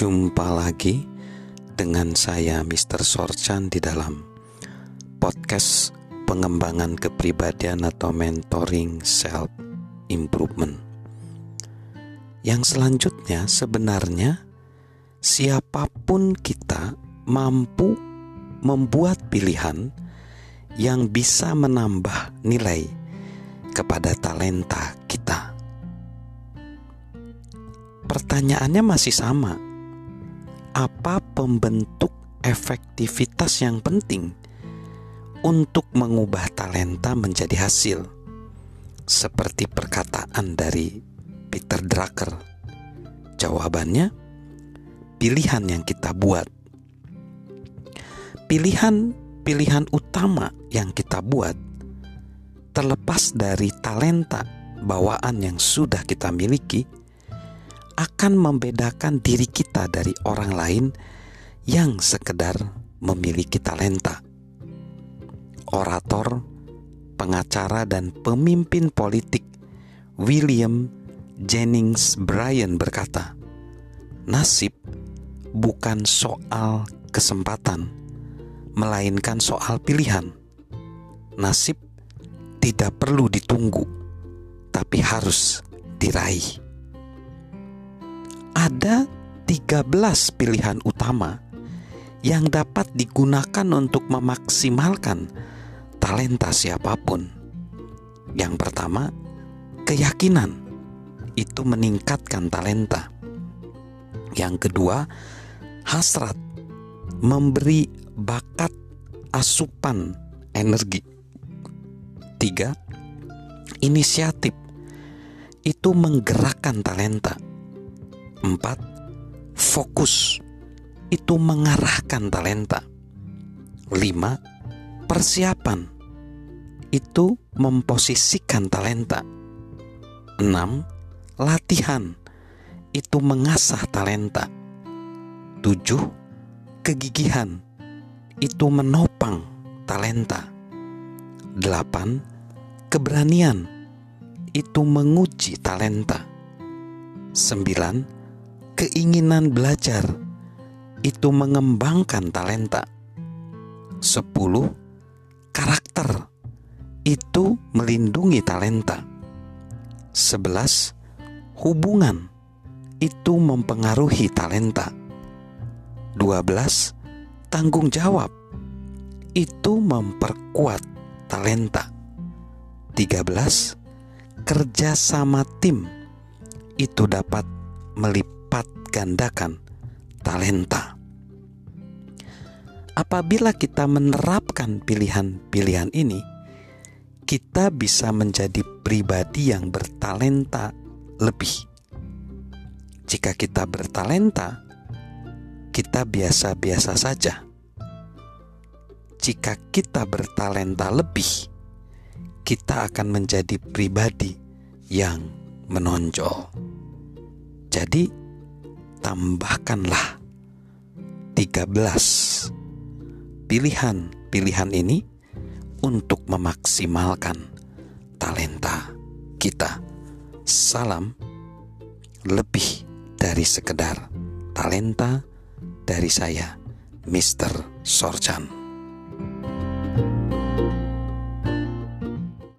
Jumpa lagi dengan saya Mr. Sorchan di dalam podcast pengembangan kepribadian atau mentoring self improvement. Yang selanjutnya sebenarnya siapa pun kita mampu membuat pilihan yang bisa menambah nilai kepada talenta kita. Pertanyaannya masih sama apa pembentuk efektivitas yang penting untuk mengubah talenta menjadi hasil, seperti perkataan dari Peter Drucker. Jawabannya, pilihan yang kita buat. Pilihan-pilihan utama yang kita buat terlepas dari talenta bawaan yang sudah kita miliki akan membedakan diri kita dari orang lain yang sekedar memiliki talenta. Orator, pengacara, dan pemimpin politik William Jennings Bryan berkata, "Nasib bukan soal kesempatan, melainkan soal pilihan. Nasib tidak perlu ditunggu, tapi harus diraih." Ada 13 pilihan utama yang dapat digunakan untuk memaksimalkan talenta siapa pun. Yang pertama, keyakinan itu meningkatkan talenta. Yang kedua, hasrat memberi bakat asupan energi. Tiga, inisiatif itu menggerakkan talenta. Empat, fokus itu mengarahkan talenta. Lima, persiapan itu memposisikan talenta. Enam, latihan itu mengasah talenta. Tujuh, kegigihan itu menopang talenta. Delapan, keberanian itu menguji talenta. Sembilan, keinginan belajar itu mengembangkan talenta. 10. Karakter itu melindungi talenta. 11. Hubungan itu mempengaruhi talenta. 12. Tanggung jawab itu memperkuat talenta. 13. Kerja sama tim itu dapat melipat gandakan talenta. Apabila kita menerapkan pilihan-pilihan ini, kita bisa menjadi pribadi yang bertalenta lebih. Jika kita bertalenta, kita biasa-biasa saja. Jika kita bertalenta lebih, kita akan menjadi pribadi yang menonjol. Jadi, tambahkanlah 13 pilihan-pilihan ini untuk memaksimalkan talenta kita. Salam lebih dari sekedar talenta dari saya, Mr. Sorchan.